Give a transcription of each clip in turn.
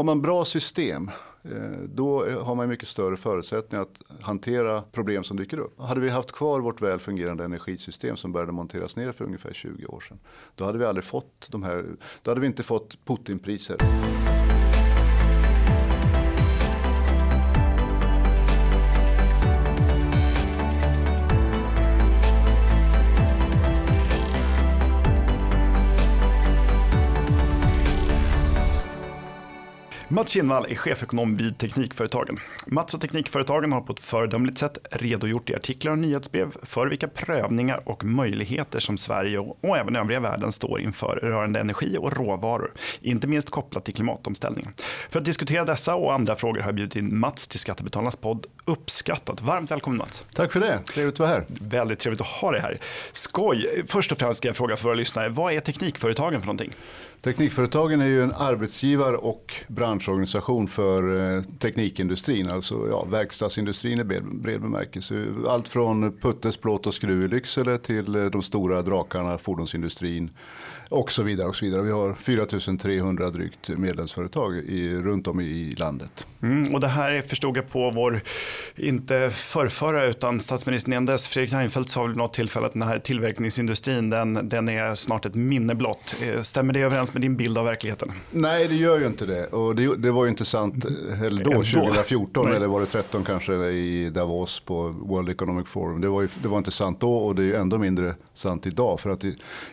har man bra system eh, då eh, har man mycket större förutsättningar att hantera problem som dyker upp. Hade vi haft kvar vårt väl fungerande energisystem som började monteras ner för ungefär 20 år sedan. Då hade vi aldrig fått de här, då hade vi inte fått Putinpriser. Mats Kinnvall är chefekonom vid Teknikföretagen. Mats och Teknikföretagen har på ett föredömligt sätt redogjort i artiklar och nyhetsbrev för vilka prövningar och möjligheter som Sverige och även övriga världen står inför rörande energi och råvaror, inte minst kopplat till klimatomställningen. För att diskutera dessa och andra frågor har jag bjudit in Mats till Skattebetalarnas podd Uppskattat. Varmt välkommen Mats. Tack för det, trevligt att vara här. Väldigt trevligt att ha dig här. Skoj! Först och främst ska jag fråga för våra lyssnare, vad är Teknikföretagen för någonting? Teknikföretagen är ju en arbetsgivare och branschorganisation för eh, teknikindustrin, alltså ja, verkstadsindustrin i bred, bemärkelse. Allt från Puttes, plåt och skruv i Lycksele till eh, de stora drakarna, fordonsindustrin och så vidare. Och så vidare. Vi har 4300 drygt medlemsföretag i, runt om i landet. Mm, och det här förstod jag på vår, inte förrförra utan statsministern innan dess, Fredrik Reinfeldt sa vid något tillfälle att den här tillverkningsindustrin den, den är snart ett minne blott. Eh, stämmer det överens med din bild av verkligheten? Nej, det gör ju inte det. Och det, det var ju inte sant heller då, 2014 eller var det 13 kanske i Davos på World Economic Forum. Det var, ju, det var inte sant då och det är ju ändå mindre sant idag. För att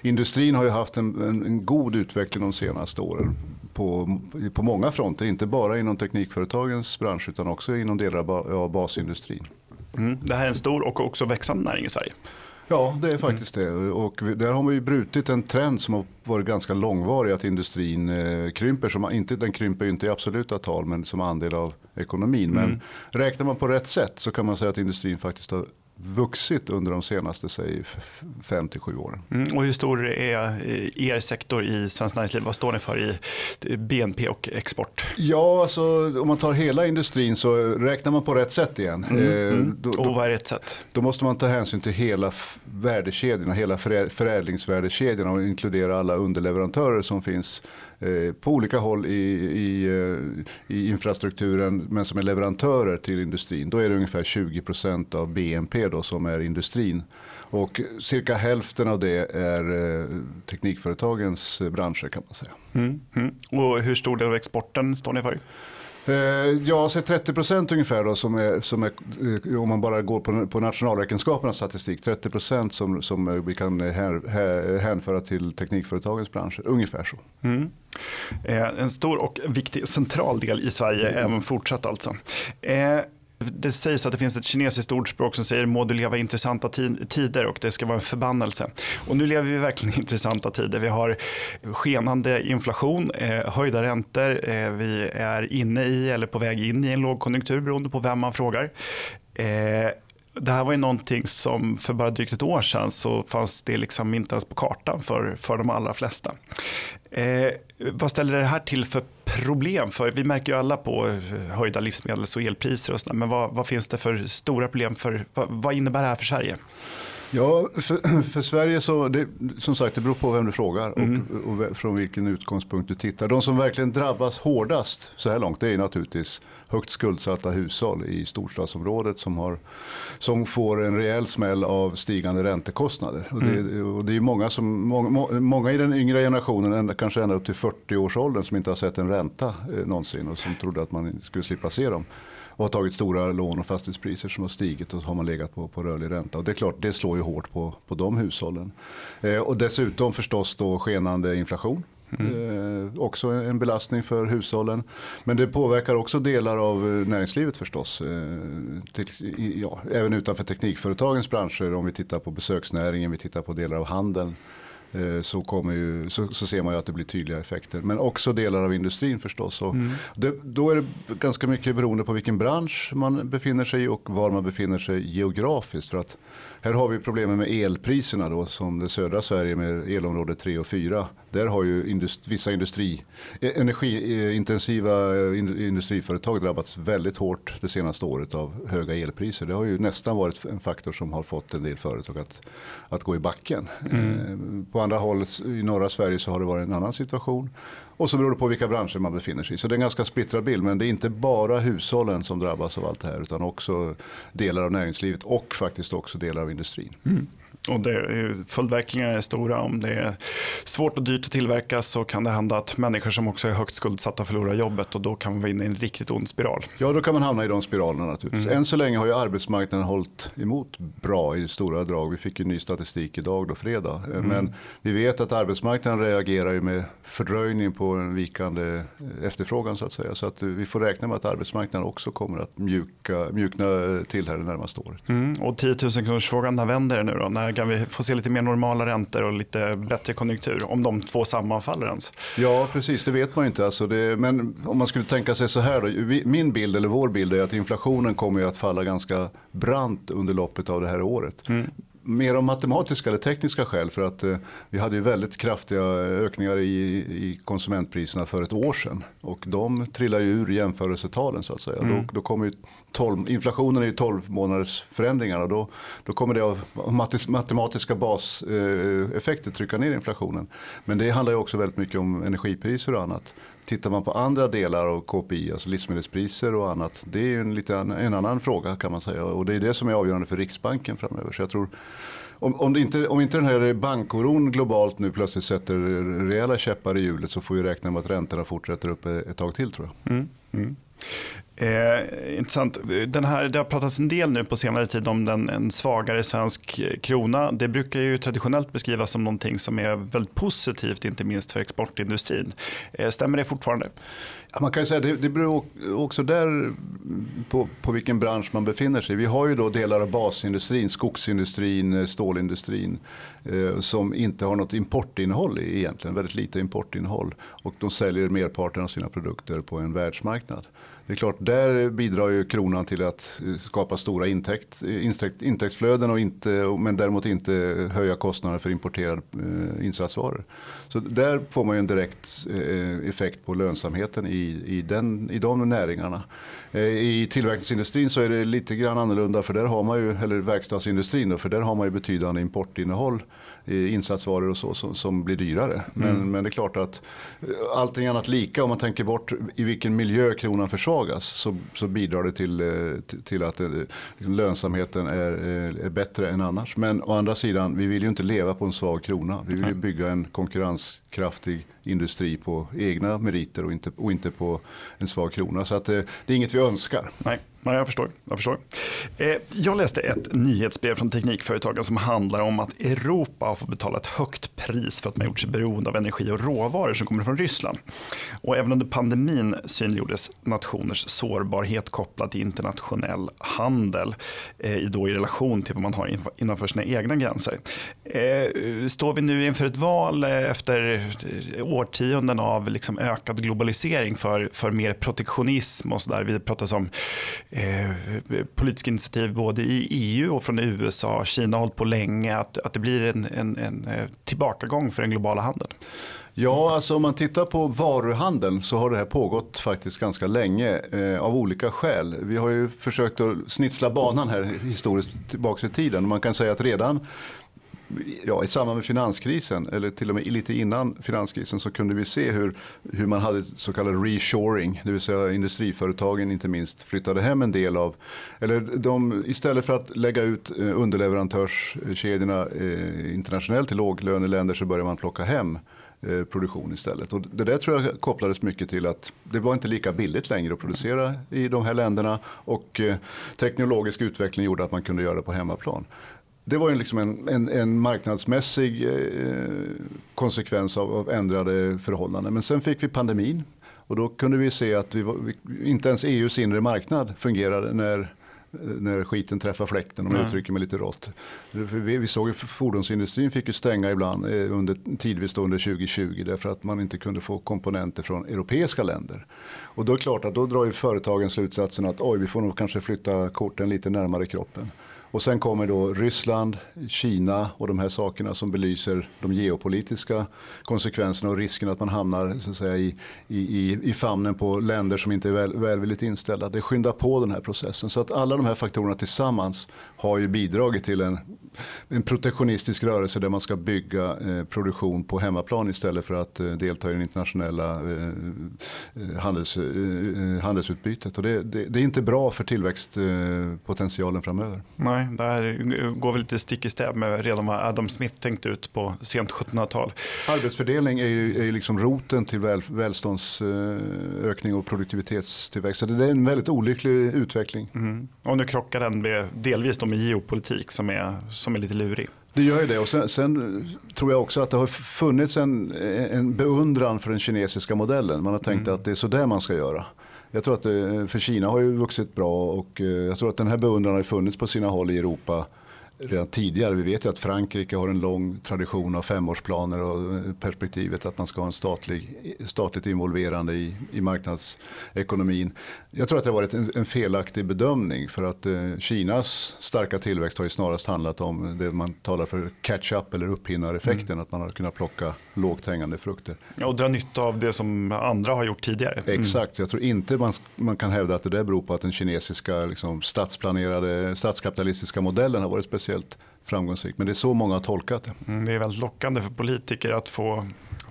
industrin har ju haft en, en, en god utveckling de senaste åren på, på många fronter, inte bara inom teknikföretagens bransch utan också inom delar av basindustrin. Mm. Det här är en stor och också växande näring i Sverige. Ja, det är faktiskt det. Och där har man ju brutit en trend som har varit ganska långvarig. Att industrin eh, krymper. Som, inte, den krymper ju inte i absoluta tal men som andel av ekonomin. Men mm. räknar man på rätt sätt så kan man säga att industrin faktiskt har vuxit under de senaste säg, fem till sju åren. Mm, och hur stor är er sektor i Svenskt Näringsliv? Vad står ni för i BNP och export? Ja, alltså, om man tar hela industrin så räknar man på rätt sätt igen. Mm, eh, mm. Då, och vad är rätt sätt? Då måste man ta hänsyn till hela värdekedjorna, hela förädlingsvärdekedjorna och inkludera alla underleverantörer som finns Eh, på olika håll i, i, eh, i, infrastrukturen men som är leverantörer till industrin. Då är det ungefär 20% av BNP då som är industrin. Och cirka hälften av det är eh, teknikföretagens branscher kan man säga. Mm, mm. Och hur stor del av exporten står ni för? Eh, ja, så 30 procent ungefär då som är, som är, eh, om man bara går på, på nationalräkenskapernas statistik, 30 procent som, som vi kan här, hänföra till teknikföretagens branscher, ungefär så. Mm. Eh, en stor och viktig central del i Sverige, mm. även fortsatt alltså. Det sägs att det finns ett kinesiskt ordspråk som säger må du leva intressanta tider och det ska vara en förbannelse. Och nu lever vi verkligen i intressanta tider. Vi har skenande inflation, eh, höjda räntor, eh, vi är inne i eller på väg in i en lågkonjunktur beroende på vem man frågar. Eh, det här var ju någonting som för bara drygt ett år sedan så fanns det liksom inte ens på kartan för, för de allra flesta. Eh, vad ställer det här till för problem? För vi märker ju alla på eh, höjda livsmedels och elpriser och sådär, men vad, vad, finns det för stora problem? för Vad, vad innebär det här för Sverige? Ja, för, för, Sverige så, det, som sagt det beror på vem du frågar och, mm. och, och, från vilken utgångspunkt du tittar. De som verkligen drabbas hårdast så här långt det är naturligtvis högt skuldsatta hushåll i storstadsområdet som, har, som får en rejäl smäll av stigande räntekostnader. Och det, mm. och det är många, som, många, många i den yngre generationen, kanske ända upp till 40 års åldern som inte har sett en ränta eh, någonsin och som trodde att man skulle slippa se dem och har tagit stora lån och fastighetspriser som har stigit och så har man legat på, på rörlig ränta. Och det är klart, det slår ju hårt på, på de hushållen. Eh, och dessutom förstås då skenande inflation. Mm. Eh, också en belastning för hushållen. Men det påverkar också delar av eh, näringslivet förstås. Eh, till, ja, även utanför teknikföretagens branscher. Om vi tittar på besöksnäringen, vi tittar på delar av handeln. Eh, så, kommer ju, så, så, ser man ju att det blir tydliga effekter. Men också delar av industrin förstås. Och mm. det, då är det ganska mycket beroende på vilken bransch man befinner sig i och var man befinner sig geografiskt. För att här har vi problemen med elpriserna då som det södra Sverige med elområde 3 och 4. där har ju industri, vissa industri, eh, energiintensiva eh, industriföretag drabbats väldigt hårt det senaste året av höga elpriser. Det har ju nästan varit en faktor som har fått en del företag att, att gå i backen. Mm. På andra håll i norra Sverige så har det varit en annan situation. Och så beror det på vilka branscher man befinner sig i. Så det är en ganska splittrad bild. Men det är inte bara hushållen som drabbas av allt det här. Utan också delar av näringslivet och faktiskt också delar av industrin. Mm. Och det är, följdverkningarna är stora. Om det är svårt och dyrt att tillverka så kan det hända att människor som också är högt skuldsatta förlorar jobbet och då kan man vara inne i en riktigt ond spiral. Ja, då kan man hamna i de spiralerna naturligtvis. Mm. Än så länge har ju arbetsmarknaden hållit emot bra i stora drag. Vi fick ju ny statistik idag då fredag. Mm. Men vi vet att arbetsmarknaden reagerar ju med fördröjning på en vikande efterfrågan så att säga. Så att vi får räkna med att arbetsmarknaden också kommer att mjuka, mjukna till här det närmaste året. Mm. Och 10 000 kronors frågan, när vänder det nu då? När kan vi få se lite mer normala räntor och lite bättre konjunktur? Om de två sammanfaller ens. Ja, precis. Det vet man ju inte. Alltså det, men om man skulle tänka sig så här då. Min bild, eller vår bild, är att inflationen kommer att falla ganska brant under loppet av det här året. Mm mer av matematiska eller tekniska skäl för att eh, vi hade ju väldigt kraftiga ökningar i, i konsumentpriserna för ett år sedan. Och de trillar ju ur jämförelsetalen så att säga. Mm. Då, då kommer ju 12, inflationen är ju 12 månaders förändringar och då, då kommer det av matematiska baseffekter trycka ner inflationen. Men det handlar ju också väldigt mycket om energipriser och annat. Tittar man på andra delar av KPI, alltså livsmedelspriser och annat, det är en, lite en annan fråga kan man säga. Och det är det som är avgörande för Riksbanken framöver. Så jag tror, om, om, inte, om inte den här bankoron globalt nu plötsligt sätter rejäla käppar i hjulet så får vi räkna med att räntorna fortsätter upp ett tag till tror jag. Mm, mm. Eh, intressant. Den här, det har pratats en del nu på senare tid om den, en svagare svensk eh, krona. Det brukar ju traditionellt beskrivas som någonting som är väldigt positivt, inte minst för exportindustrin. Eh, stämmer det fortfarande? Ja, man kan säga det, det beror också där på, på vilken bransch man befinner sig. Vi har ju då delar av basindustrin, skogsindustrin, eh, stålindustrin eh, som inte har något importinnehåll egentligen, väldigt lite importinnehåll. Och de säljer merparten av sina produkter på en världsmarknad. Det är klart, där bidrar ju kronan till att eh, skapa stora intäkt, eh, intäkt, intäktsflöden och inte, men däremot inte eh, höja kostnader för importerade eh, insatsvaror. Så där får man ju en direkt eh, effekt på lönsamheten i, i, den, i de näringarna. Eh, I tillverkningsindustrin så är det lite grann annorlunda för där har man ju, eller verkstadsindustrin då, för där har man ju betydande importinnehåll insatsvaror och så som, som blir dyrare. Men, mm. men det är klart att eh, allting annat lika om man tänker bort i vilken miljö kronan försvagas så, så bidrar det till, eh, till att liksom lönsamheten är, är bättre än annars. Men å andra sidan, vi vill ju inte leva på en svag krona. Vi vill ju bygga en konkurrenskraftig industri på egna meriter och inte, och inte på en svag krona. Så att det, det är inget vi önskar. Nej. Nej, jag förstår. Jag, förstår. Eh, jag läste ett nyhetsbrev från Teknikföretagen som handlar om att Europa har fått betala ett högt pris för att man gjort sig beroende av energi och råvaror som kommer från Ryssland. Och även under pandemin synliggjordes nationers sårbarhet kopplat till internationell handel eh, då i relation till vad man har innanför sina egna gränser. Eh, står vi nu inför ett val eh, efter eh, årtionden av liksom ökad globalisering för, för mer protektionism och så där. Vi pratar om eh, politiska initiativ både i EU och från USA. Kina har hållit på länge. Att, att det blir en, en, en eh, tillbakagång för den globala handeln. Ja, alltså om man tittar på varuhandeln så har det här pågått faktiskt ganska länge eh, av olika skäl. Vi har ju försökt att snitsla banan här historiskt tillbaka i tiden. Man kan säga att redan ja, i samband med finanskrisen eller till och med lite innan finanskrisen så kunde vi se hur, hur man hade så kallad reshoring, det vill säga industriföretagen inte minst flyttade hem en del av, eller de, istället för att lägga ut eh, underleverantörskedjorna eh, internationellt till låglöneländer så började man plocka hem eh, produktion istället. Och det där tror jag kopplades mycket till att det var inte lika billigt längre att producera i de här länderna och eh, teknologisk utveckling gjorde att man kunde göra det på hemmaplan det var ju liksom en, en, en marknadsmässig eh, konsekvens av, av, ändrade förhållanden. Men sen fick vi pandemin och då kunde vi se att vi var, vi, inte ens EUs inre marknad fungerade när när skiten träffar fläkten om jag uttrycker mig lite rått. Vi, vi såg att fordonsindustrin fick ju stänga ibland eh, under, tidvis under 2020 därför att man inte kunde få komponenter från europeiska länder. Och då är det klart att då drar ju företagen slutsatsen att oj vi får nog kanske flytta korten lite närmare kroppen. Och sen kommer då Ryssland, Kina och de här sakerna som belyser de geopolitiska konsekvenserna och risken att man hamnar så att säga, i, i, i famnen på länder som inte är väl, välvilligt inställda. Det skyndar på den här processen. Så att alla de här faktorerna tillsammans har ju bidragit till en, en protektionistisk rörelse där man ska bygga eh, produktion på hemmaplan istället för att eh, delta i den internationella eh, eh handels, eh, eh, handelsutbytet. Och det, det, det, är inte bra för tillväxtpotentialen framöver. Nej, det här går väl lite stick i stäv med redan vad Adam Smith tänkte ut på sent 1700-tal. Arbetsfördelning är ju, är ju liksom roten till väl, välståndsökning och produktivitetstillväxt. Så det är en väldigt olycklig utveckling. Mm. Och nu krockar den med, delvis med geopolitik som är, som är lite lurig. Det gör ju det och sen, sen, tror jag också att det har funnits en, en beundran för den kinesiska modellen. Man har tänkt mm. att det är så där man ska göra. Jag tror att det, för Kina har ju vuxit bra och eh, jag tror att den här beundran har funnits på sina håll i Europa redan tidigare. Vi vet ju att Frankrike har en lång tradition av femårsplaner och perspektivet att man ska ha en statlig, statligt involverande i, i marknadsekonomin. Jag tror att det har varit en, en felaktig bedömning för att eh, Kinas starka tillväxt har ju snarast handlat om det man talar för catch-up eller upphinnareffekten. Mm. Att man har kunnat plocka lågt hängande frukter. och dra nytta av det som andra har gjort tidigare. Mm. Exakt, jag tror inte man, man kan hävda att det där beror på att den kinesiska liksom, statsplanerade, statskapitalistiska modellen har varit speciellt framgångsrik. Men det är så många har tolkat det. Mm, det är väldigt lockande för politiker att få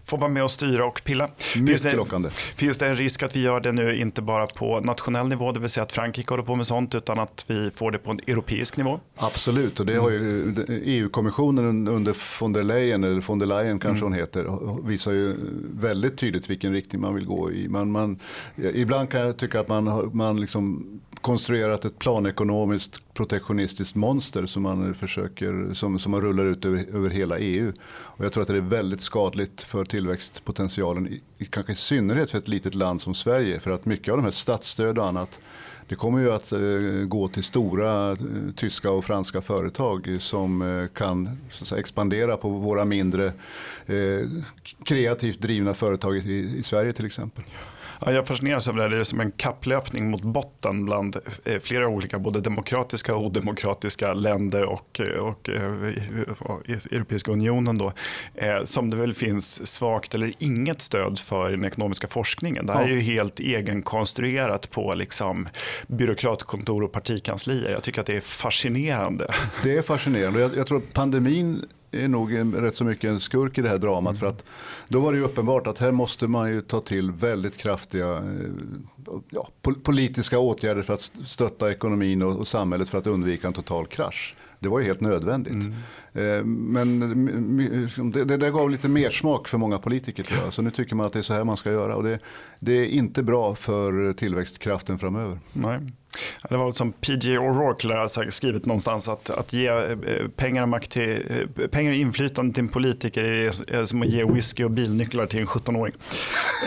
få vara med och styra och pilla. Finns det, lockande. finns det en risk att vi gör det nu inte bara på nationell nivå, det vill säga att Frankrike håller på med sånt, utan att vi får det på en europeisk nivå? Absolut, och det har ju EU-kommissionen under von der Leyen, eller von der Leyen kanske mm. hon heter, visar ju väldigt tydligt vilken riktning man vill gå i. Man, man, ibland kan jag tycka att man, man liksom konstruerat ett planekonomiskt protektionistiskt monster som man försöker, som, som man rullar ut över, över hela EU. Och jag tror att det är väldigt skadligt för tillväxtpotentialen, i, kanske i synnerhet för ett litet land som Sverige. För att mycket av de här statsstöd och annat det kommer ju att eh, gå till stora eh, tyska och franska företag som eh, kan säga, expandera på våra mindre eh, kreativt drivna företag i, i Sverige till exempel. Ja, jag fascineras av det. Det är som en kapplöpning mot botten bland eh, flera olika både demokratiska och odemokratiska länder och, eh, och, och, och Europeiska unionen. Då, eh, som det väl finns svagt eller inget stöd för i den ekonomiska forskningen. Det här är ju helt egenkonstruerat på liksom, byråkratkontor och partikanslier. Jag tycker att det är fascinerande. Det är fascinerande. Jag, jag tror att pandemin är nog rätt så mycket en skurk i det här dramat. Mm. För att då var det ju uppenbart att här måste man ju ta till väldigt kraftiga eh, ja, politiska åtgärder för att stötta ekonomin och, och samhället för att undvika en total krasch. Det var ju helt nödvändigt. Mm. Eh, men det, det, det gav lite mer smak för många politiker tror jag. Så nu tycker man att det är så här man ska göra. Och det, det är inte bra för tillväxtkraften framöver. Nej. Det var som PG O'Rourke lär ha skrivit någonstans att, att ge eh, pengar och, makt till, eh, pengar och inflytande till en politiker är som att ge whisky och bilnycklar till en 17-åring.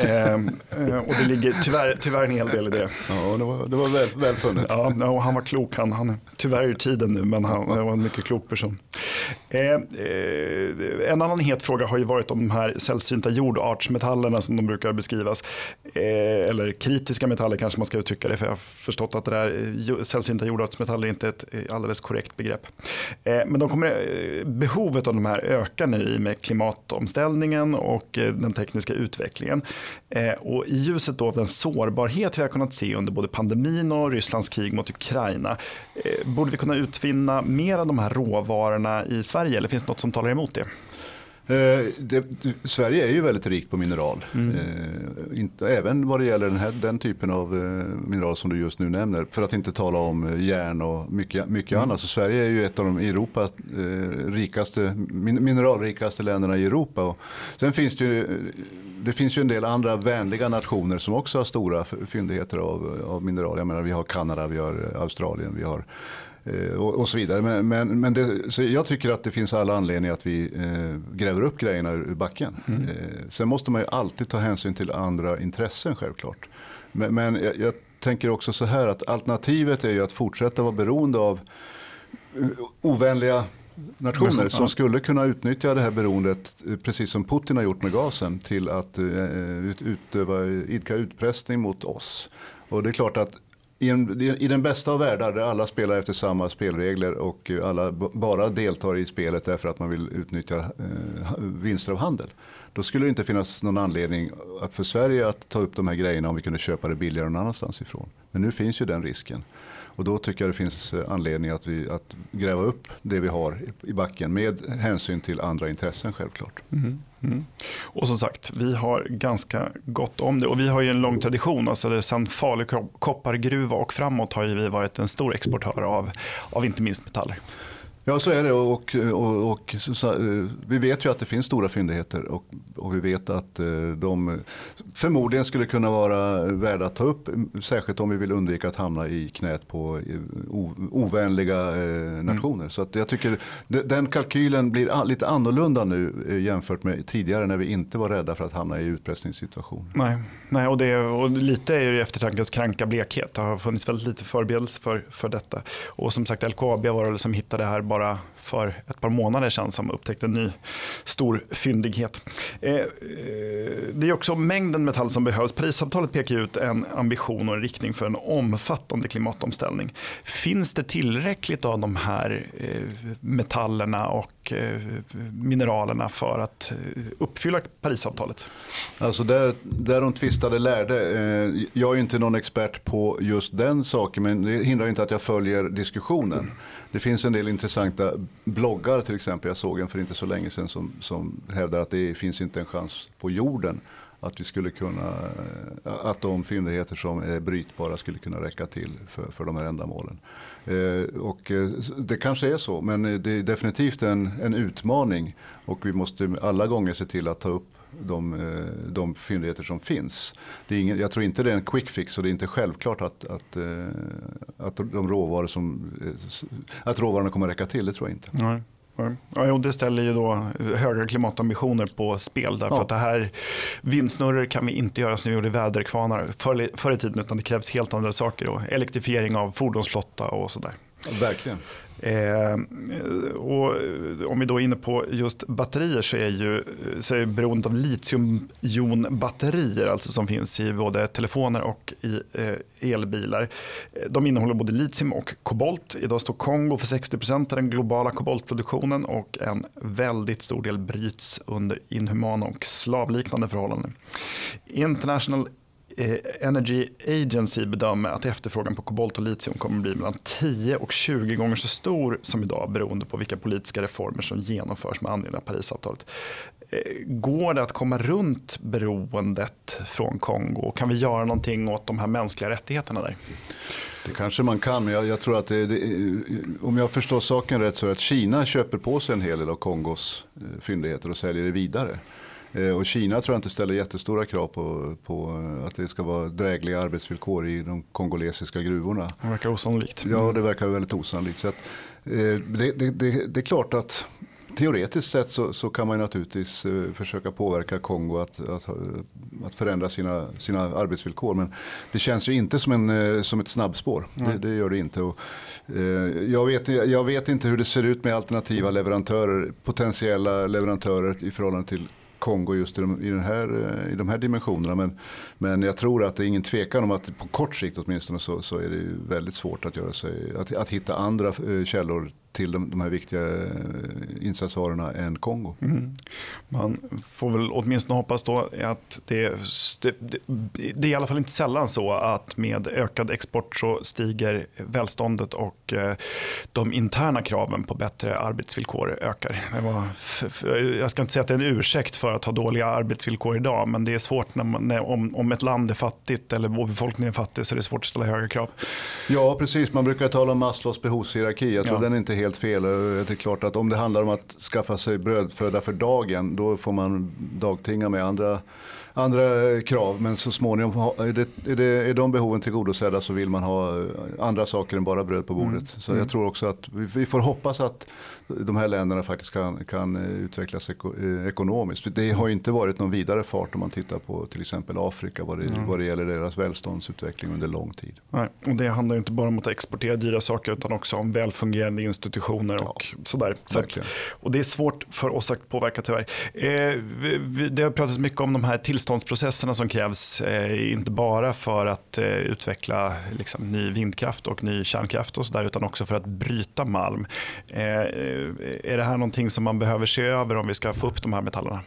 Ehm, eh, och det ligger tyvärr, tyvärr en hel del i det. Ja, det var, det var väl, väl funnet. Ja, och han var klok. Han, han, tyvärr är tiden nu, men han, han var en mycket klok person. Eh, eh, en annan het fråga har ju varit om de här sällsynta jordartsmetallerna som de brukar beskrivas. Eh, eller kritiska metaller kanske man ska uttrycka det, för jag har förstått att det där eh, sällsynta jordartsmetaller är inte ett eh, alldeles korrekt begrepp. men de kommer, behovet av de här ökar nu i med klimatomställningen och den tekniska utvecklingen. och i ljuset då av den sårbarhet vi har kunnat se under både pandemin och Rysslands krig mot Ukraina, borde vi kunna utvinna mer av de här råvarorna i Sverige eller finns det något som talar emot det? Eh, det, Sverige är ju väldigt rikt på mineral. Mm. Eh, inte, även vad det gäller den, här, den typen av eh, mineral som du just nu nämner. För att inte tala om eh, järn och mycket, mycket mm. annat. Så Sverige är ju ett av de Europa, eh, rikaste, min, mineralrikaste länderna i Europa. Och sen finns det ju, det finns ju en del andra vänliga nationer som också har stora fyndigheter av, av mineral. Jag menar, vi har Kanada, vi har Australien, vi har Eh, och, och, så vidare. Men, men, men det, så jag tycker att det finns alla anledningar att vi eh, gräver upp grejerna ur backen. Mm. Eh, sen måste man ju alltid ta hänsyn till andra intressen självklart. Men, men jag, jag, tänker också så här att alternativet är ju att fortsätta vara beroende av eh, ovänliga nationer som skulle kunna utnyttja det här beroendet, eh, precis som Putin har gjort med gasen, till att utöva, idka utpressning mot oss. Och det är klart att i, en, i den bästa av världar där alla spelar efter samma spelregler och alla bara deltar i spelet därför att man vill utnyttja eh, vinster av handel. Då skulle det inte finnas någon anledning för Sverige att ta upp de här grejerna om vi kunde köpa det billigare någon annanstans ifrån. Men nu finns ju den risken. Och då tycker jag det finns eh, anledning att, vi, att gräva upp det vi har i backen med hänsyn till andra intressen självklart. Mm. Mm. Och som sagt, vi har ganska gott om det och vi har ju en lång tradition. Alltså sedan Falu koppargruva och framåt har vi varit en stor exportör av, av inte minst metaller. Ja så är det och, och, och så, eh, vi vet ju att det finns stora fyndigheter och, och, vi vet att eh, de förmodligen skulle kunna vara värda att ta upp. Särskilt om vi vill undvika att hamna i knät på ovänliga eh, nationer. Mm. Så att jag tycker den kalkylen blir lite annorlunda nu jämfört med tidigare när vi inte var rädda för att hamna i utpressningssituation. Nej, Nej och, det, och lite är det eftertankens kranka blekhet. Det har funnits väldigt lite förberedelse för, för detta. Och som sagt LKAB var det som hittade det här bara för ett par månader sedan som upptäckte en ny stor fyndighet. Eh, eh, det är också mängden metall som behövs. Parisavtalet pekar ut en ambition och en riktning för en omfattande klimatomställning. Finns det tillräckligt av de här eh, metallerna och mineralerna för att uppfylla Parisavtalet? Alltså där, där de tvistade lärde. Jag är inte någon expert på just den saken men det hindrar inte att jag följer diskussionen. Det finns en del intressanta bloggar till exempel. Jag såg en för inte så länge sedan som, som hävdar att det finns inte en chans på jorden att vi skulle kunna, eh, att de fyndigheter som är brytbara skulle kunna räcka till för, för de här ändamålen. Eh, och eh, det kanske är så, men eh, det är definitivt en, en utmaning och vi måste alla gånger se till att ta upp de, eh, de fyndigheter som finns. Det är ingen, jag tror inte det är en quick fix och det är inte självklart att, att, eh, att, de råvaror som, eh, att råvarorna kommer att räcka till. Det tror jag inte. Nej. Ja, och det ställer ju då höga klimatambitioner på spel. Därför ja. att det här vindsnurror kan vi inte göra som vi gjorde väderkvarnar förr, förr i tiden. Utan det krävs helt andra saker. Och elektrifiering av fordonsflotta och sådär. Verkligen. Eh, och eh, om vi då är inne på just batterier så är ju eh, så är beroendet av litiumjonbatterier alltså som finns i både telefoner och i eh, elbilar. Eh, de innehåller både litium och kobolt. Idag står Kongo för 60% av den globala koboltproduktionen och en väldigt stor del bryts under inhumana och slavliknande förhållanden. International Eh, Energy Agency bedömer att efterfrågan på kobolt och litium kommer att bli mellan 10 och 20 gånger så stor som idag beroende på vilka politiska reformer som genomförs med anledning av Parisavtalet. Eh, går det att komma runt beroendet från Kongo? Kan vi göra någonting åt de här mänskliga rättigheterna där? Det kanske man kan, men jag, jag tror att det, det, eh, om jag förstår saken rätt så är det att Kina köper på sig en hel del av Kongos fyndigheter och säljer det vidare. Eh, och Kina tror jag inte ställer jättestora krav på, på att det ska vara drägliga arbetsvillkor i de kongolesiska gruvorna. Det verkar osannolikt. Ja, det verkar väldigt osannolikt. Så att, eh, det, det, det, det är klart att teoretiskt sett så, så, kan man naturligtvis försöka påverka Kongo att, att, att, förändra sina, sina arbetsvillkor. Men det känns ju inte som, en, som ett snabbspår. Mm. Det, det, gör det inte. Och, jag, vet, jag vet inte hur det ser ut med alternativa leverantörer, potentiella leverantörer i förhållande till Kongo just i de, i, den här, eh, i de här dimensionerna. Men, men jag tror att det är ingen tvekan om att på kort sikt åtminstone så, så är det väldigt svårt att, göra sig, att, att hitta andra eh, källor till de, de här viktiga eh, insatsvarorna än Kongo. Mm. Man får väl åtminstone hoppas då att det, det, det, är i alla fall inte sällan så att med ökad export så stiger välståndet och eh, de interna kraven på bättre arbetsvillkor ökar. Var, jag ska inte säga att det är en ursäkt för att ha dåliga arbetsvillkor idag men det är svårt när man, när, om, om ett land är fattigt eller befolkningen är fattig så är det svårt att ställa höga krav. Ja precis, man brukar tala om Maslows behovshierarki. Jag tror ja. den är inte helt fel. Eh, det är klart att om det handlar om att skaffa sig brödföda för dagen då får man dagtinga med andra andra krav. Men så småningom, är, det, är, det, är de behoven tillgodosedda så vill man ha andra saker än bara bröd på bordet. Mm. Så jag mm. tror också att vi, vi, får hoppas att de här länderna faktiskt kan, kan utvecklas eko, eh, ekonomiskt. Det har ju inte varit någon vidare fart om man tittar på till exempel Afrika vad det, mm. vad det gäller deras välståndsutveckling under lång tid. Nej, och det handlar inte bara om att exportera dyra saker utan också om välfungerande institutioner och ja, sådär. Så, och det är svårt för oss att påverka tyvärr. Eh, vi, det har pratats mycket om de här tillstånden tillståndsprocesserna som krävs, eh, inte bara för att eh, utveckla liksom, ny vindkraft och ny kärnkraft och så där, utan också för att bryta malm. Eh, är det här någonting som man behöver se över om vi ska få upp de här metallerna?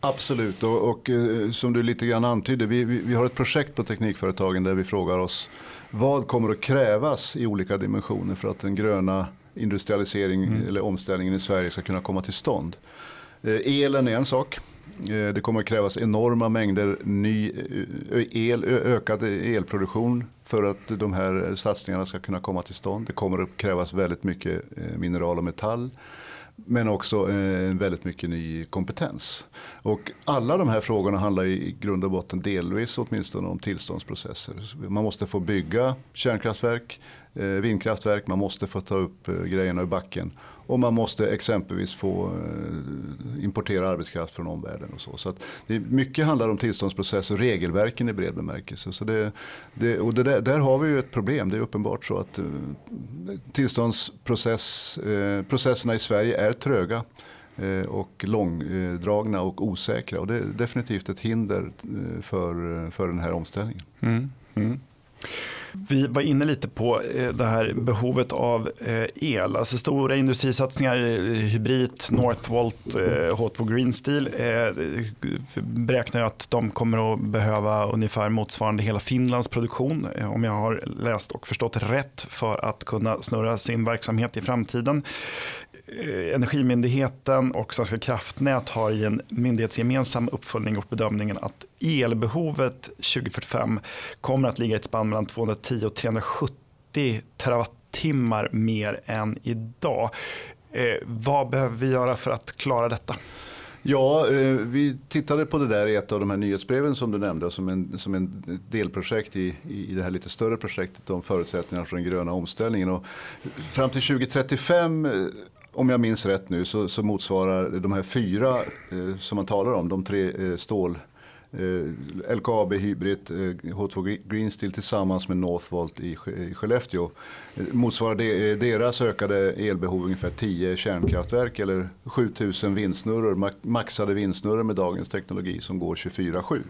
Absolut, och, och eh, som du lite grann antydde, vi, vi, vi, har ett projekt på Teknikföretagen där vi frågar oss vad kommer att krävas i olika dimensioner för att den gröna industrialisering mm. eller omställningen i Sverige ska kunna komma till stånd. Eh, elen är en sak. Eh, det kommer att krävas enorma mängder ny el, ökad elproduktion för att de här satsningarna ska kunna komma till stånd. Det kommer att krävas väldigt mycket eh, mineral och metall. Men också eh, väldigt mycket ny kompetens. Och alla de här frågorna handlar i grund och botten delvis åtminstone om tillståndsprocesser. Man måste få bygga kärnkraftverk, eh, vindkraftverk, man måste få ta upp eh, grejerna ur backen. Och man måste exempelvis få eh, importera arbetskraft från omvärlden. Och så. Så det mycket handlar om tillståndsprocess och regelverken i bred bemärkelse. Så det, det, och det där, där, har vi ju ett problem. Det är uppenbart så att tillståndsprocesserna i Sverige är tröga Eh, och långdragna och osäkra. Och det är definitivt ett hinder eh, för, eh, för den här omställningen. Mm. Mm. Vi var inne lite på det här behovet av el. Alltså stora industrisatsningar, Hybrid, Northvolt, H2 Green Steel beräknar jag att de kommer att behöva ungefär motsvarande hela Finlands produktion om jag har läst och förstått rätt för att kunna snurra sin verksamhet i framtiden. Eh, Energimyndigheten och Svenska kraftnät har i en myndighetsgemensam uppföljning gjort bedömningen att elbehovet 2045 kommer att ligga i ett spann mellan 210 och 370 terawattimmar mer än idag. Eh, vad behöver vi göra för att klara detta? Ja, eh, vi tittade på det där i ett av de här nyhetsbreven som du nämnde som en, som en delprojekt i, i det här lite större projektet om förutsättningar för den gröna omställningen. Och fram till 2035 om jag minns rätt nu så, så motsvarar de här fyra eh, som man talar om, de tre eh, stål eh, LKAB Hybrid, eh, H2 Green Steel tillsammans med Northvolt i, i Skellefteå. Eh, motsvarar det, eh, deras ökade elbehov ungefär 10 kärnkraftverk eller 7000 vindsnurror, maxade vindsnurror med dagens teknologi som går 24-7.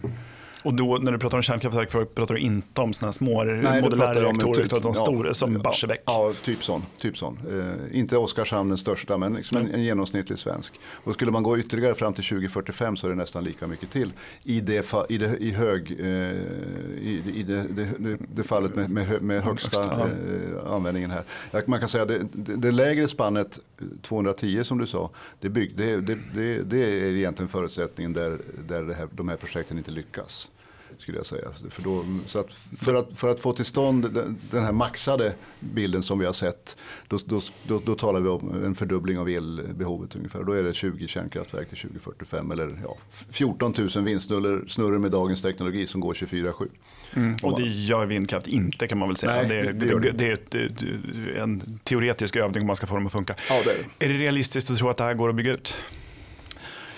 Och då när du pratar om kärnkraftverk pratar du inte om sådana små Nej, modulära reaktorer utan de stora som ja, Barsebäck? Ja, typ sån. Typ sån. Eh, inte Oskarshamn den största men liksom en, en, genomsnittlig svensk. Och skulle man gå ytterligare fram till 2045 så är det nästan lika mycket till. I det, i det, i hög, eh, i, i det, det, det, fallet med, med, med högsta eh, användningen här. Man kan säga det, det, lägre spannet 210 som du sa, det, bygg, det, det, det, är egentligen förutsättningen där, där det här, de här projekten inte lyckas skulle jag säga. För, då, så att för, att, för att få till stånd den, den här maxade bilden som vi har sett, då, då, då, då, talar vi om en fördubbling av elbehovet ungefär. Då är det 20 kärnkraftverk till 2045 eller ja, 14 000 vindsnurror med dagens teknologi som går 24-7. Mm. Och det gör vindkraft inte kan man väl säga. Nej, det, det, det, det, är en teoretisk övning om man ska få dem att funka. Ja, är, är det realistiskt att tro att det här går att bygga ut?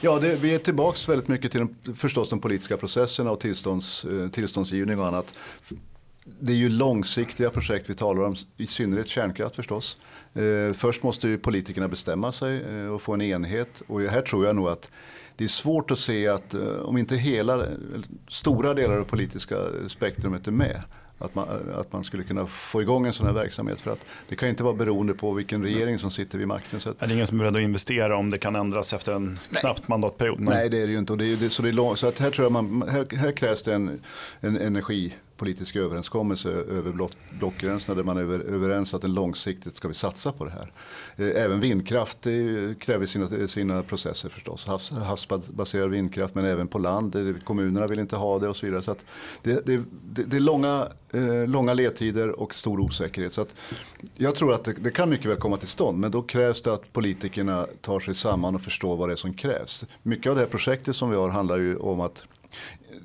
Ja, det, vi är tillbaka väldigt mycket till den, förstås de politiska processerna och tillstånds, eh, tillståndsgivning och annat. Det är ju långsiktiga projekt vi talar om, i synnerhet kärnkraft förstås. Eh, först måste ju politikerna bestämma sig eh, och få en enhet och här tror jag nog att det är svårt att se att eh, om inte hela, stora delar av det politiska spektrumet är med att man, att man skulle kunna få igång en sån här verksamhet. För att det kan inte vara beroende på vilken regering som sitter vid makten. Så att, är det ingen som är beredd att investera om det kan ändras efter en nej. knappt mandatperiod? Nej. nej, det är det ju inte. Och det är, så, det är lång, så att här, tror jag man, här, här krävs det en, en energi politisk överenskommelse över block, blockgränserna där man är över, överens att en långsiktigt ska vi satsa på det här. Eh, även vindkraft eh, kräver sina, sina processer förstås. Havs, havsbaserad vindkraft men även på land. Eh, kommunerna vill inte ha det och så vidare. Så det, det, det, det, är långa, långa ledtider och stor osäkerhet. Så jag tror att det, det, kan mycket väl komma till stånd men då krävs det att politikerna tar sig samman och förstår vad det är som krävs. Mycket av det här projektet som vi har handlar ju om att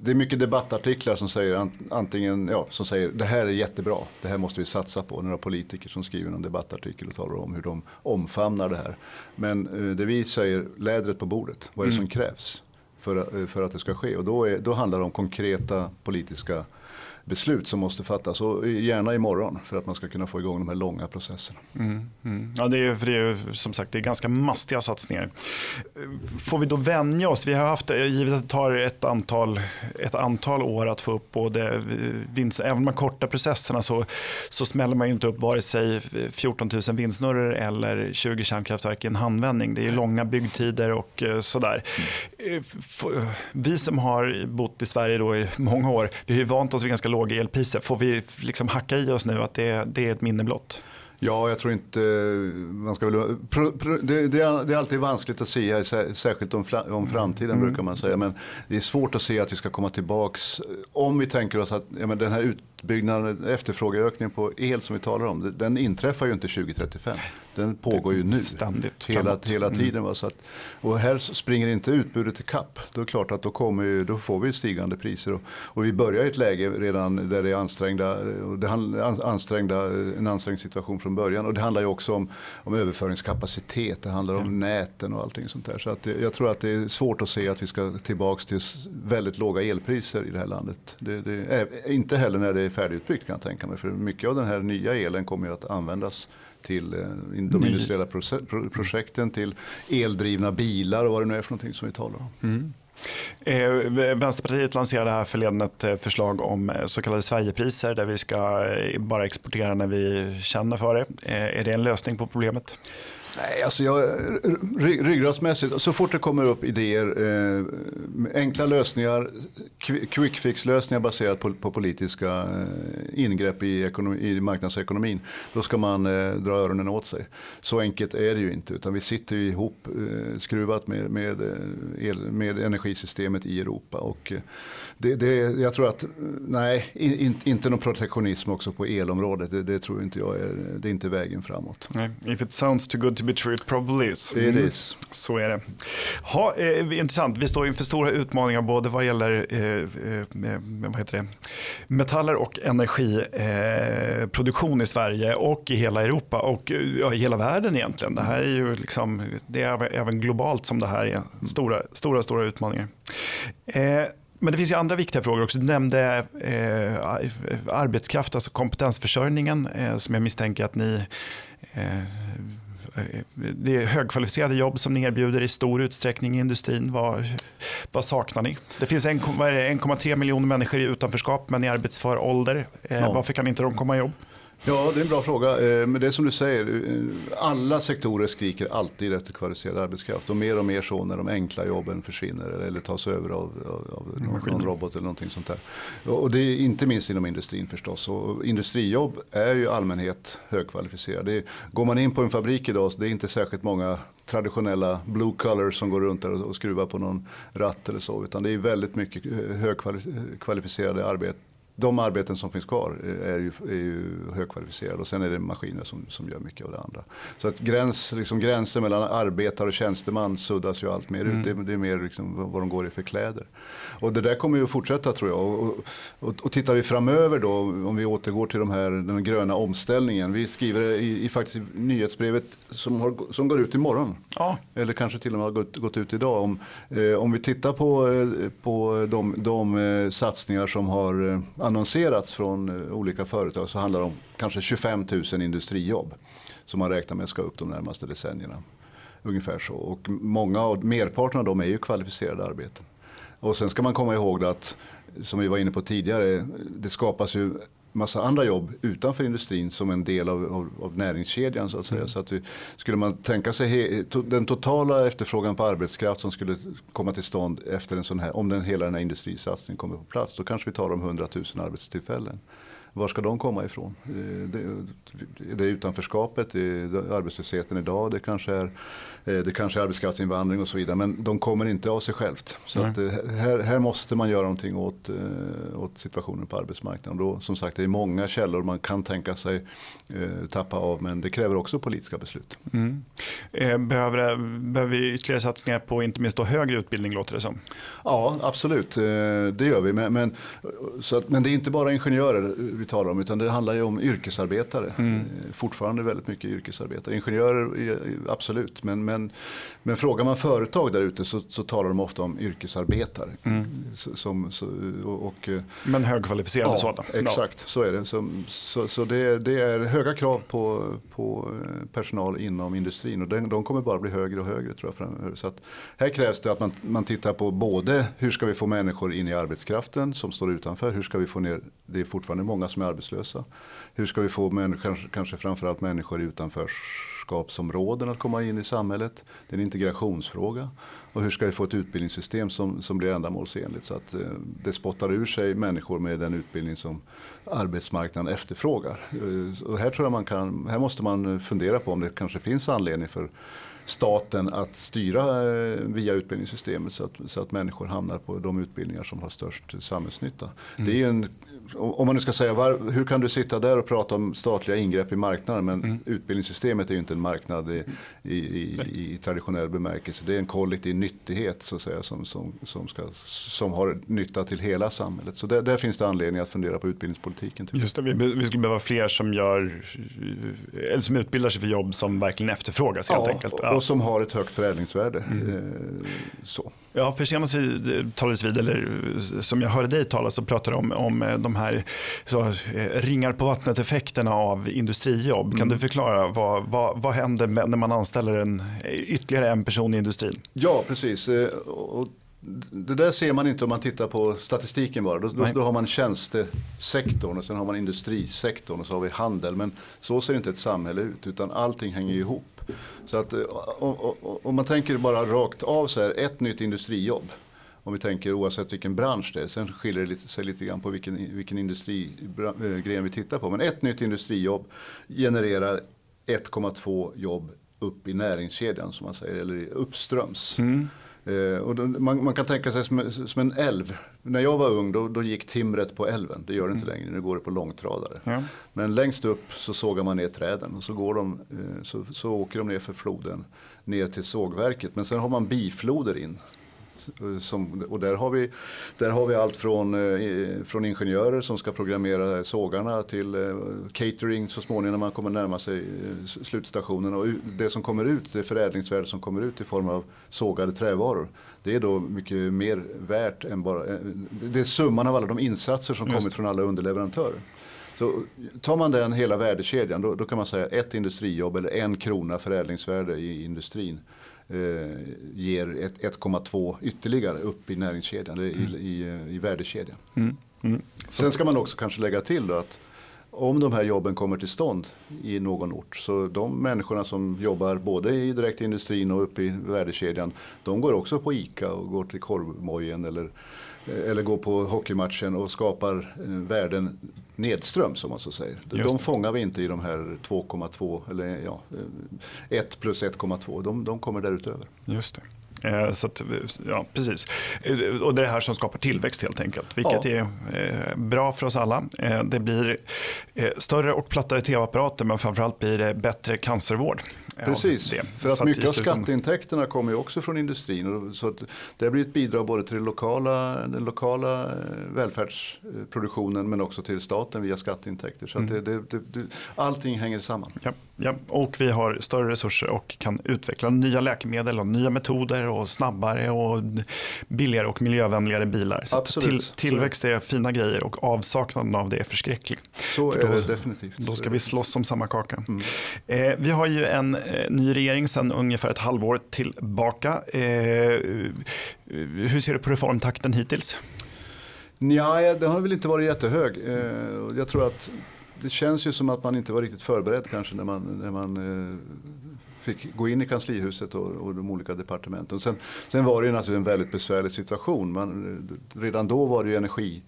det är mycket debattartiklar som säger antingen, ja, som säger det här är jättebra, det här måste vi satsa på. Några politiker som skriver en debattartikel och talar om hur de omfamnar det här. Men eh, det vi säger, lädret på bordet, vad är det som mm. krävs för, eh, för att det ska ske? Och då, är, då handlar det om konkreta politiska beslut som måste fattas och gärna imorgon för att man ska kunna få igång de här långa processerna. Mm, mm. Ja, det är, för det är som sagt det är ganska mastiga satsningar. Får vi då vänja oss? Vi har haft, givet att det tar ett antal, ett antal år att få upp både vinst, även man kortar processerna så, så smäller man inte upp vare sig 14 000 vindsnurror eller 20 kärnkraftverk i en handvändning. Det är långa byggtider och eh, sådär. Mm. Vi som har bott i Sverige då i många år, vi har vant oss vid ganska låga elpriser. Får vi liksom hacka i oss nu att det, det är ett minne blott? Ja, jag tror inte man ska väl, det, det, är, alltid vanskligt att säga, särskilt om, om framtiden mm. brukar man säga. Men det är svårt att se att vi ska komma tillbaks. Om vi tänker oss att ja, men den här utbyggnaden, efterfrågeökningen på el som vi talar om, den inträffar ju inte 2035 den pågår ju nu. Ständigt hela, hela mm. tiden. Mm. Så att, och här springer inte utbudet i kapp. Då är det klart att då, kommer ju, då får vi stigande priser. Och, och, vi börjar i ett läge redan där det är ansträngda, och det ansträngda, en ansträngd situation från början. Och det handlar ju också om, om överföringskapacitet, det handlar om mm. näten och allting sånt där. Så att jag tror att det är svårt att se att vi ska tillbaka till väldigt låga elpriser i det här landet. Det, det är, inte heller när det är färdigutbyggt kan jag tänka mig. För mycket av den här nya elen kommer ju att användas till eh, de industriella projekten, till eldrivna bilar och vad det nu är för någonting som vi talar om. Mm. Eh, Vänsterpartiet lanserade här förleden ett eh, förslag om så kallade Sverigepriser där vi ska bara exportera när vi känner för det. Är det en lösning på problemet? Nej, alltså jag, ryggradsmässigt, så fort det kommer upp idéer, eh, enkla lösningar, quick fix-lösningar baserat på, på politiska eh, ingrepp i, ekonomi, i marknadsekonomin, då ska man eh, dra öronen åt sig. Så enkelt är det ju inte, utan vi sitter ju ihop eh, skruvat med, med, eh, el, med energisystemet i Europa. Och, eh, det, det, jag tror att, nej, in, inte någon protektionism också på elområdet, det, det tror inte jag är, det är inte vägen framåt. Nej, if it sounds too good to be true, it probably is. Mm. It is. Så är det. Ha, eh, intressant, vi står inför stora utmaningar både vad gäller eh, eh, vad heter det? metaller och energiproduktion eh, i Sverige och i hela Europa och ja, i hela världen egentligen. Det här är ju liksom, det är även globalt som det här är stora, stora, stora utmaningar. Eh, men det finns ju andra viktiga frågor också. Du nämnde eh, arbetskraft, alltså kompetensförsörjningen eh, som jag misstänker att ni eh, det är högkvalificerade jobb som ni erbjuder i stor utsträckning i industrin. Vad, vad saknar ni? Det finns 1,3 miljoner människor i utanförskap men i arbetsför ålder. Eh, ja. Varför kan inte de komma i jobb? Ja, det är en bra fråga. Eh, men det är som du säger, eh, alla sektorer skriker alltid efter kvalificerad arbetskraft. Och mer och mer så när de enkla jobben försvinner eller tas över av, av, av någon robot eller någonting sånt där. Och det är inte minst inom industrin förstås. Och industrijobb är ju allmänhet högkvalificerade. Går man in på en fabrik idag så det är inte särskilt många traditionella blue colors som går runt där och skruvar på någon ratt eller så. Utan det är väldigt mycket högkvalificerade arbeten de arbeten som finns kvar är ju, är ju högkvalificerade och sen är det maskiner som, som gör mycket av det andra. Så att gräns, liksom gränsen mellan arbetare och tjänsteman suddas ju allt mer mm. ut. Det, det, är mer liksom vad de går i för kläder. Och det där kommer ju fortsätta tror jag. Och, och, och tittar vi framöver då, om vi återgår till de här, den gröna omställningen. Vi skriver i, i faktiskt nyhetsbrevet som, har, som går ut imorgon. Ja. Eller kanske till och med har gått, gått ut idag. Om, eh, om vi tittar på, eh, på de, de eh, satsningar som har eh, annonserats från eh, olika företag så handlar det om kanske 25 000 industrijobb som man räknar med ska upp de närmaste decennierna. Ungefär så. Och många av, merparten av dem är ju kvalificerade arbeten. Och sen ska man komma ihåg att, som vi var inne på tidigare, det skapas ju massa andra jobb utanför industrin som en del av, av, av näringskedjan så att säga. Mm. Så att vi, skulle man tänka sig he, to, den totala efterfrågan på arbetskraft som skulle komma till stånd efter en sån här, om den, hela den här industrisatsningen kommer på plats, då kanske vi talar om 100 000 arbetstillfällen. Var ska de komma ifrån? Eh, det, det är utanförskapet, det är arbetslösheten idag, det kanske är, eh, det kanske är arbetskraftsinvandring och så vidare. Men de kommer inte av sig självt. Så att eh, här, här måste man göra någonting åt, åt situationen på arbetsmarknaden. Då, som sagt, det är många källor man kan tänka sig tappa av. Men det kräver också politiska beslut. Mm. Behöver, behöver vi ytterligare satsningar på inte minst då högre utbildning låter det som? Ja, absolut. Det gör vi. Men, men, så att, men det är inte bara ingenjörer vi talar om utan det handlar ju om yrkesarbetare. Mm. Fortfarande väldigt mycket yrkesarbetare. Ingenjörer absolut men, men, men frågar man företag där ute så, så talar de ofta om yrkesarbetare. Mm. Som, så, och, och, men högkvalificerade ja, sådana? Exakt, så är det. Så, så, så det, det, är höga krav på, på personal inom industrin och de, de kommer bara bli högre och högre tror jag framöver. Så att här krävs det att man, man tittar på både hur ska vi få människor in i arbetskraften som står utanför, hur ska vi få ner, det är fortfarande många som är arbetslösa. Hur ska vi få människor, kanske framförallt människor i utanförskapsområden att komma in i samhället. Det är en integrationsfråga. Och hur ska vi få ett utbildningssystem som, som blir ändamålsenligt så att eh, det spottar ur sig människor med den utbildning som arbetsmarknaden efterfrågar. Eh, och här tror jag man kan, här måste man fundera på om det kanske finns anledning för staten att styra eh, via utbildningssystemet så att, så att människor hamnar på de utbildningar som har störst samhällsnytta. Mm. Det är en om man nu ska säga, var, hur kan du sitta där och prata om statliga ingrepp i marknaden men mm. utbildningssystemet är ju inte en marknad i, i, i, i, traditionell bemärkelse. Det är en kollektiv nyttighet så att säga, som, som, som, ska, som har nytta till hela samhället. Så där, där finns det anledning att fundera på utbildningspolitiken. Just det, vi, vi skulle behöva fler som, gör, eller som utbildar sig för jobb som verkligen efterfrågas helt ja, enkelt. Ja, och som har ett högt förädlingsvärde. Mm. Eh, så. Ja, för senast vi talades vid, eller som jag hörde dig tala, så pratade du om, om de här så, eh, ringar på vattnet-effekterna av industrijobb. Mm. Kan du förklara vad, vad, vad händer när man anställer en, ytterligare en person i industrin? Ja, precis. Eh, och det där ser man inte om man tittar på statistiken bara. Då, då, då, har man tjänstesektorn och sen har man industrisektorn och så har vi handel. Men så ser inte ett samhälle ut utan allting hänger ihop. Så att om man tänker bara rakt av så här, ett nytt industrijobb. Om vi tänker oavsett vilken bransch det är. Sen skiljer det sig lite grann på vilken, vilken industrigren vi tittar på. Men ett nytt industrijobb genererar 1,2 jobb upp i näringskedjan som man säger. Eller uppströms. Mm. Eh, och då, man, man, kan tänka sig som, som, en älv. När jag var ung då, då, gick timret på älven. Det gör det inte mm. längre, nu går det på långtradare. Ja. Men längst upp så sågar man ner träden och så, går de, eh, så, så åker de ner för floden ner till sågverket. Men sen har man bifloder in. Eh, som, och där har, vi, där har vi allt från, eh, från ingenjörer som ska programmera sågarna till eh, catering så småningom när man kommer närma sig slutstationen. Och det som kommer ut, det förädlingsvärde som kommer ut i form av sågade trävaror. Det är då mycket mer värt än bara, det är summan av alla de insatser som Just. kommit från alla underleverantörer. Så tar man den hela värdekedjan då, då kan man säga ett industrijobb eller en krona förädlingsvärde i industrin ger 1,2 ytterligare upp i näringskedjan, mm. i, i, i värdekedjan. Mm. Mm. Sen ska man också kanske lägga till då att om de här jobben kommer till stånd i någon ort så de människorna som jobbar både i direktindustrin och uppe i värdekedjan de går också på ICA och går till korvmojen eller eller går på hockeymatchen och skapar eh, värden nedströms som man så säger. De fångar vi inte i de här 2,2 eller ja, 1 eh, plus 1,2. De, de kommer därutöver. Just det. Så att, ja, precis. Och det är det här som skapar tillväxt helt enkelt. Vilket ja. är bra för oss alla. Det blir större och plattare tv-apparater men framförallt blir det bättre cancervård. Precis, för att mycket av skatteintäkterna kommer ju också från industrin. Så att det blir ett bidrag både till den lokala, den lokala eh, välfärdsproduktionen men också till staten via skatteintäkter. Så mm. det, det, det, allting hänger samman. Ja, ja, och vi har större resurser och kan utveckla nya läkemedel och nya metoder och snabbare och billigare och miljövänligare bilar. Så. Till, tillväxt är fina grejer och avsaknaden av det är förskräcklig. Så För är då, det definitivt. Då ska vi slåss om samma kaka. Mm. Eh, vi har ju en Eh, ny regering sedan ungefär ett halvår tillbaka. Eh, hur ser du på reformtakten hittills? Ja, det har väl inte varit jättehög. Eh, jag tror att det känns ju som att man inte var riktigt förberedd kanske när man, när man fick gå in i kanslihuset och, och de olika departementen. Sen, sen var det ju naturligtvis en väldigt besvärlig situation. Man, redan då var det ju energi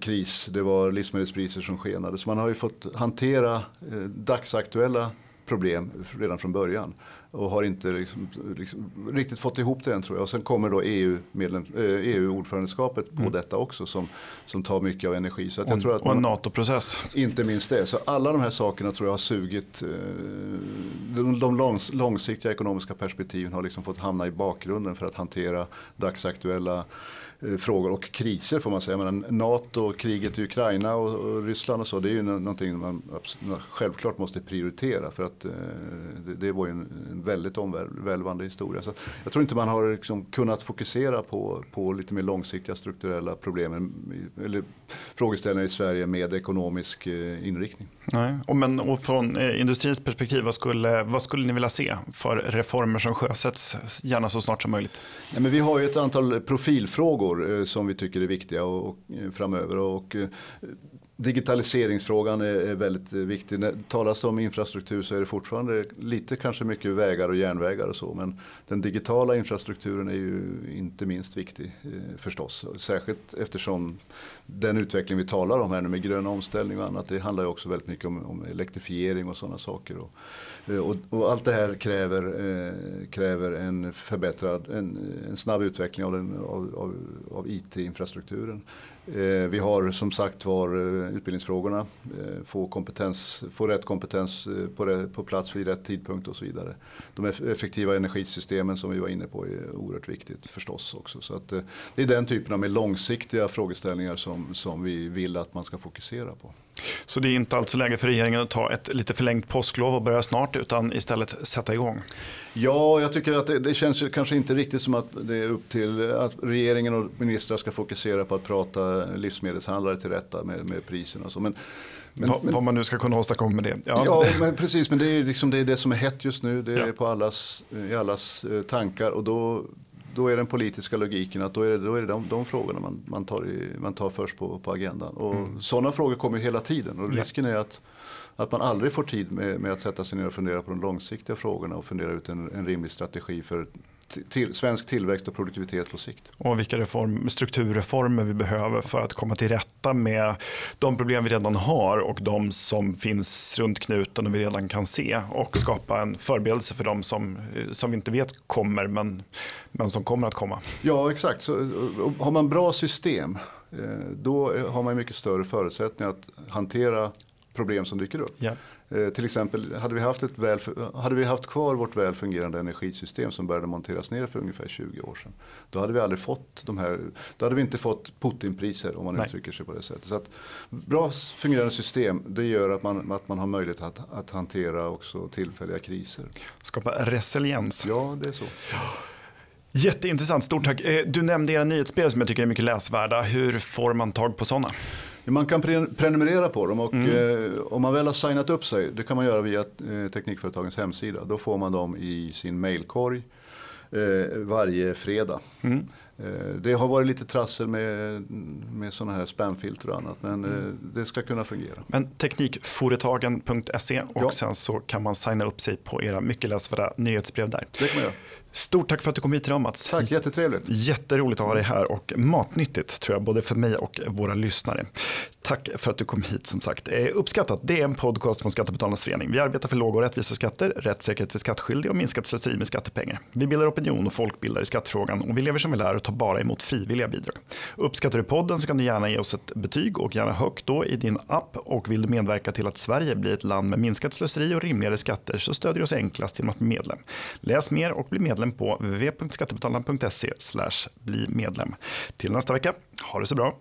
kris, det var livsmedelspriser som skenade. Så man har ju fått hantera eh, dagsaktuella problem redan från början. Och har inte liksom, liksom, riktigt fått ihop det än tror jag. Och sen kommer då EU, EU-ordförandeskapet på mm. detta också som, som tar mycket av energi. Så att jag tror att och en NATO-process. Inte minst det. Så alla de här sakerna tror jag har sugit. Eh, de, de långs, långsiktiga ekonomiska perspektiven har liksom fått hamna i bakgrunden för att hantera dagsaktuella eh, frågor och kriser får man säga. Men NATO, kriget i Ukraina och, och, Ryssland och så det är ju någonting man självklart måste prioritera för att eh, det, det, var ju en, väldigt omvälvande historia. Så jag tror inte man har liksom kunnat fokusera på, på lite mer långsiktiga strukturella problem eller frågeställningar i Sverige med ekonomisk eh, inriktning. Nej. Och men och från eh, industrins perspektiv, vad skulle, vad skulle ni vilja se för reformer som sjösätts gärna så snart som möjligt? Ja, men vi har ju ett antal profilfrågor frågor eh, som vi tycker är viktiga och, och eh, framöver. Och, eh, Digitaliseringsfrågan är, väldigt eh, viktig. När det talas om infrastruktur så är det fortfarande lite kanske mycket vägar och järnvägar och så. Men den digitala infrastrukturen är ju inte minst viktig eh, förstås. Särskilt eftersom den utveckling vi talar om här nu med grön omställning och annat. Det handlar ju också väldigt mycket om, om elektrifiering och sådana saker. Och, eh, och, och, allt det här kräver, eh, kräver en förbättrad, en, en snabb utveckling av, den, av, av, av IT-infrastrukturen. Eh, vi har som sagt var eh, utbildningsfrågorna, eh, få, kompetens, få rätt kompetens på, på plats vid rätt tidpunkt och så vidare. De effektiva energisystemen som vi var inne på är oerhört viktigt förstås också. Så att, det är den typen av mer långsiktiga frågeställningar som, som vi vill att man ska fokusera på. Så det är inte alltså läge för regeringen att ta ett lite förlängt påsklov och börja snart utan istället sätta igång? Ja, jag tycker att det, det känns kanske inte riktigt som att det är upp till att regeringen och ministrar ska fokusera på att prata livsmedelshandlare till rätta med, med priserna. Och så. Men, men, Va, vad man nu ska kunna åstadkomma med det. Ja, ja men precis, men det är, liksom, det är det som är hett just nu. Det är ja. på allas, i allas eh, tankar och då då är den politiska logiken att då är det, då är det de, de frågorna man, man, tar i, man tar först på, på agendan. Och mm. Sådana frågor kommer hela tiden och risken är att, att man aldrig får tid med, med, att sätta sig ner och fundera på de långsiktiga frågorna och fundera ut en, en rimlig strategi för till, svensk tillväxt och produktivitet på sikt. Och vilka reform, strukturreformer vi behöver för att komma till rätta med de problem vi redan har och de som finns runt knuten och vi redan kan se och skapa en förberedelse för de som, som vi inte vet kommer men, men som kommer att komma. Ja exakt, så, har man bra system eh, då har man mycket större förutsättningar att hantera problem som dyker upp. Ja. Eh, till exempel hade vi, haft ett väl, hade vi haft kvar vårt väl fungerande energisystem som började monteras ner för ungefär 20 år sedan. Då hade vi aldrig fått de här, då hade vi inte fått Putinpriser om man Nej. uttrycker sig på det sättet. Så att bra fungerande system det gör att man, att man har möjlighet att, att hantera också tillfälliga kriser. Skapa resiliens. Ja, det är så. Jätteintressant, stort tack. Eh, du nämnde era nyhetsbrev som jag tycker är mycket läsvärda. Hur får man tag på sådana? Man kan prenumerera på dem och mm. eh, om man väl har signat upp sig, det kan man göra via eh, Teknikföretagens hemsida. Då får man dem i sin mailkorg eh, varje fredag. Mm. Eh, det har varit lite trassel med, med sådana här spamfilter och annat men mm. det ska kunna fungera. Men Teknikföretagen.se och ja. sen så kan man signa upp sig på era mycket läsvärda nyhetsbrev där. Det kan man göra. Stort tack för att du kom hit idag Mats. Tack, jättetrevligt. Jätteroligt att ha dig här och matnyttigt tror jag både för mig och våra lyssnare. Tack för att du kom hit som sagt. Eh, uppskattat, det är en podcast från Skattebetalarnas förening. Vi arbetar för låga och rättvisa skatter, rättssäkerhet för skattskyldiga och minskat slöseri med skattepengar. Vi bildar opinion och folkbildar i skattefrågan och vi lever som vi lär tar bara emot frivilliga bidrag. Uppskattar du podden så kan du gärna ge oss ett betyg och gärna högt då i din app och vill du medverka till att Sverige blir ett land med minskat slöseri och rimligare skatter så stödjer du oss enklast genom att bli medlem. Läs mer och bli medlem på www.skattebetalarna.se bli medlem. Till nästa vecka, ha det så bra.